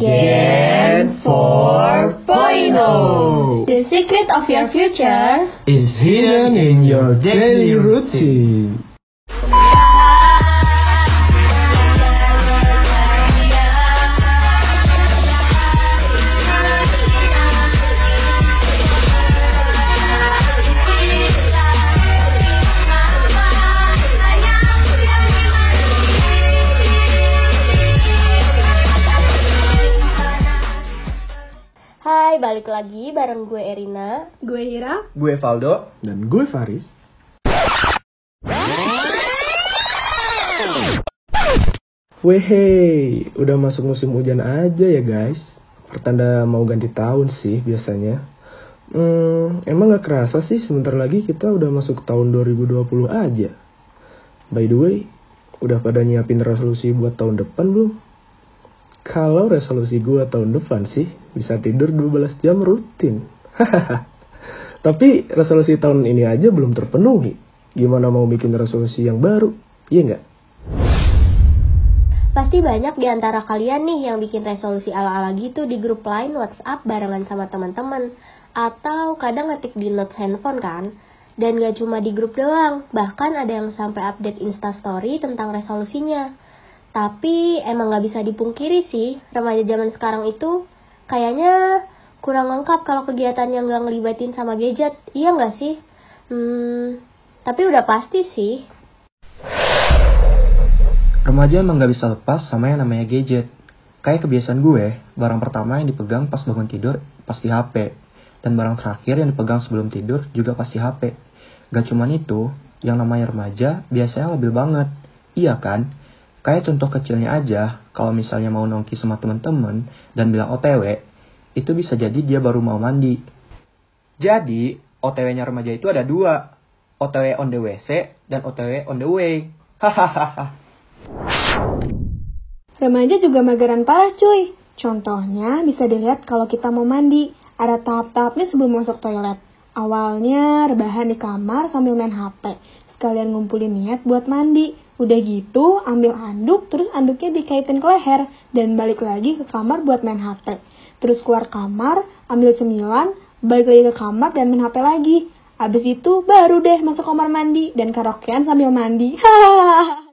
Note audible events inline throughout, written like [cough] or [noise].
Gen 4.0 The secret of your future is hidden in your daily routine. [laughs] balik lagi bareng gue Erina Gue Hira. Gue Valdo dan gue Faris. Wehe, udah masuk musim hujan aja ya guys. Pertanda mau ganti tahun sih biasanya. Hmm, emang gak kerasa sih sebentar lagi kita udah masuk tahun 2020 aja. By the way, udah pada nyiapin resolusi buat tahun depan belum? Kalau resolusi gue tahun depan sih bisa tidur 12 jam rutin. [laughs] Tapi resolusi tahun ini aja belum terpenuhi. Gimana mau bikin resolusi yang baru? Iya nggak? Pasti banyak di antara kalian nih yang bikin resolusi ala-ala gitu di grup lain WhatsApp barengan sama teman-teman atau kadang ngetik di notes handphone kan. Dan gak cuma di grup doang, bahkan ada yang sampai update instastory tentang resolusinya. Tapi emang gak bisa dipungkiri sih, remaja zaman sekarang itu kayaknya kurang lengkap kalau kegiatan yang gak ngelibatin sama gadget. Iya gak sih? Hmm, tapi udah pasti sih. Remaja emang gak bisa lepas sama yang namanya gadget. Kayak kebiasaan gue, barang pertama yang dipegang pas bangun tidur pasti HP. Dan barang terakhir yang dipegang sebelum tidur juga pasti HP. Gak cuman itu, yang namanya remaja biasanya labil banget. Iya kan? Kayak contoh kecilnya aja, kalau misalnya mau nongki sama temen-temen dan bilang OTW, itu bisa jadi dia baru mau mandi. Jadi, OTW-nya remaja itu ada dua. OTW on the WC dan OTW on the way. Hahaha. Remaja juga mageran parah cuy. Contohnya bisa dilihat kalau kita mau mandi. Ada tahap-tahapnya sebelum masuk toilet. Awalnya rebahan di kamar sambil main HP. Sekalian ngumpulin niat buat mandi. Udah gitu ambil anduk terus anduknya dikaitin ke leher. Dan balik lagi ke kamar buat main HP. Terus keluar kamar, ambil cemilan, balik lagi ke kamar dan main HP lagi. Abis itu baru deh masuk kamar mandi dan karaokean sambil mandi. [laughs]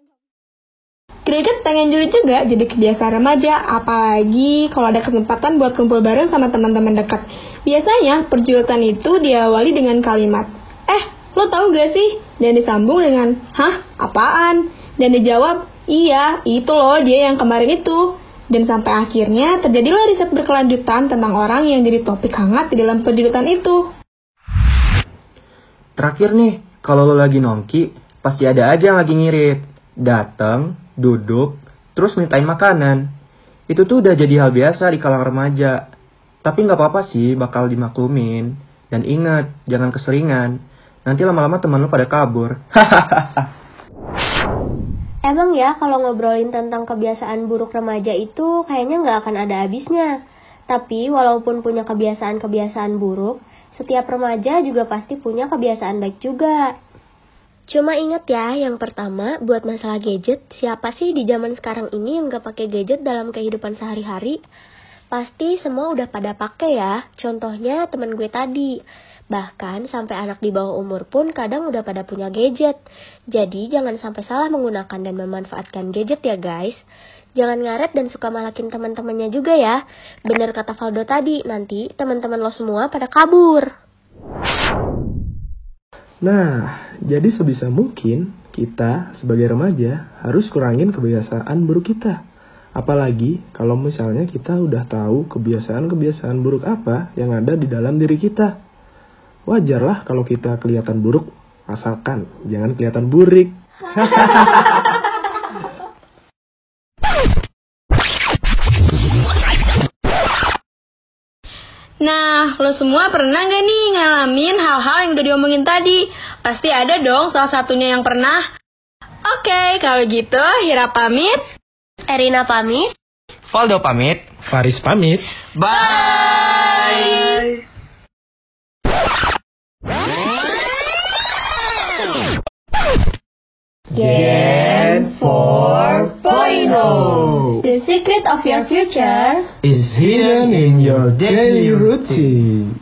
Cricket pengen juga juga jadi kebiasaan remaja, apalagi kalau ada kesempatan buat kumpul bareng sama teman-teman dekat. Biasanya perjulitan itu diawali dengan kalimat, eh lo tau gak sih? Dan disambung dengan, hah apaan? Dan dijawab, iya itu loh dia yang kemarin itu. Dan sampai akhirnya terjadilah riset berkelanjutan tentang orang yang jadi topik hangat di dalam perjulitan itu. Terakhir nih, kalau lo lagi nongki, pasti ada aja yang lagi ngirit. Dateng, duduk, terus mintain makanan. Itu tuh udah jadi hal biasa di kalangan remaja. Tapi nggak apa-apa sih, bakal dimaklumin. Dan ingat, jangan keseringan. Nanti lama-lama teman lo pada kabur. [laughs] Emang ya kalau ngobrolin tentang kebiasaan buruk remaja itu kayaknya nggak akan ada habisnya. Tapi walaupun punya kebiasaan-kebiasaan buruk, setiap remaja juga pasti punya kebiasaan baik juga. Cuma inget ya, yang pertama buat masalah gadget, siapa sih di zaman sekarang ini yang gak pakai gadget dalam kehidupan sehari-hari? Pasti semua udah pada pakai ya. Contohnya temen gue tadi. Bahkan sampai anak di bawah umur pun kadang udah pada punya gadget. Jadi jangan sampai salah menggunakan dan memanfaatkan gadget ya guys. Jangan ngaret dan suka malakin teman-temannya juga ya. Bener kata Valdo tadi, nanti teman-teman lo semua pada kabur. Nah, jadi sebisa mungkin kita sebagai remaja harus kurangin kebiasaan buruk kita. Apalagi kalau misalnya kita udah tahu kebiasaan-kebiasaan buruk apa yang ada di dalam diri kita. Wajarlah kalau kita kelihatan buruk, asalkan jangan kelihatan burik. [laughs] Nah, lo semua pernah gak nih ngalamin hal-hal yang udah diomongin tadi? Pasti ada dong salah satunya yang pernah. Oke, kalau gitu Hira pamit. Erina pamit. Valdo pamit. Faris pamit. Bye. Gen 4.0 The secret secret of your future is hidden in your daily routine.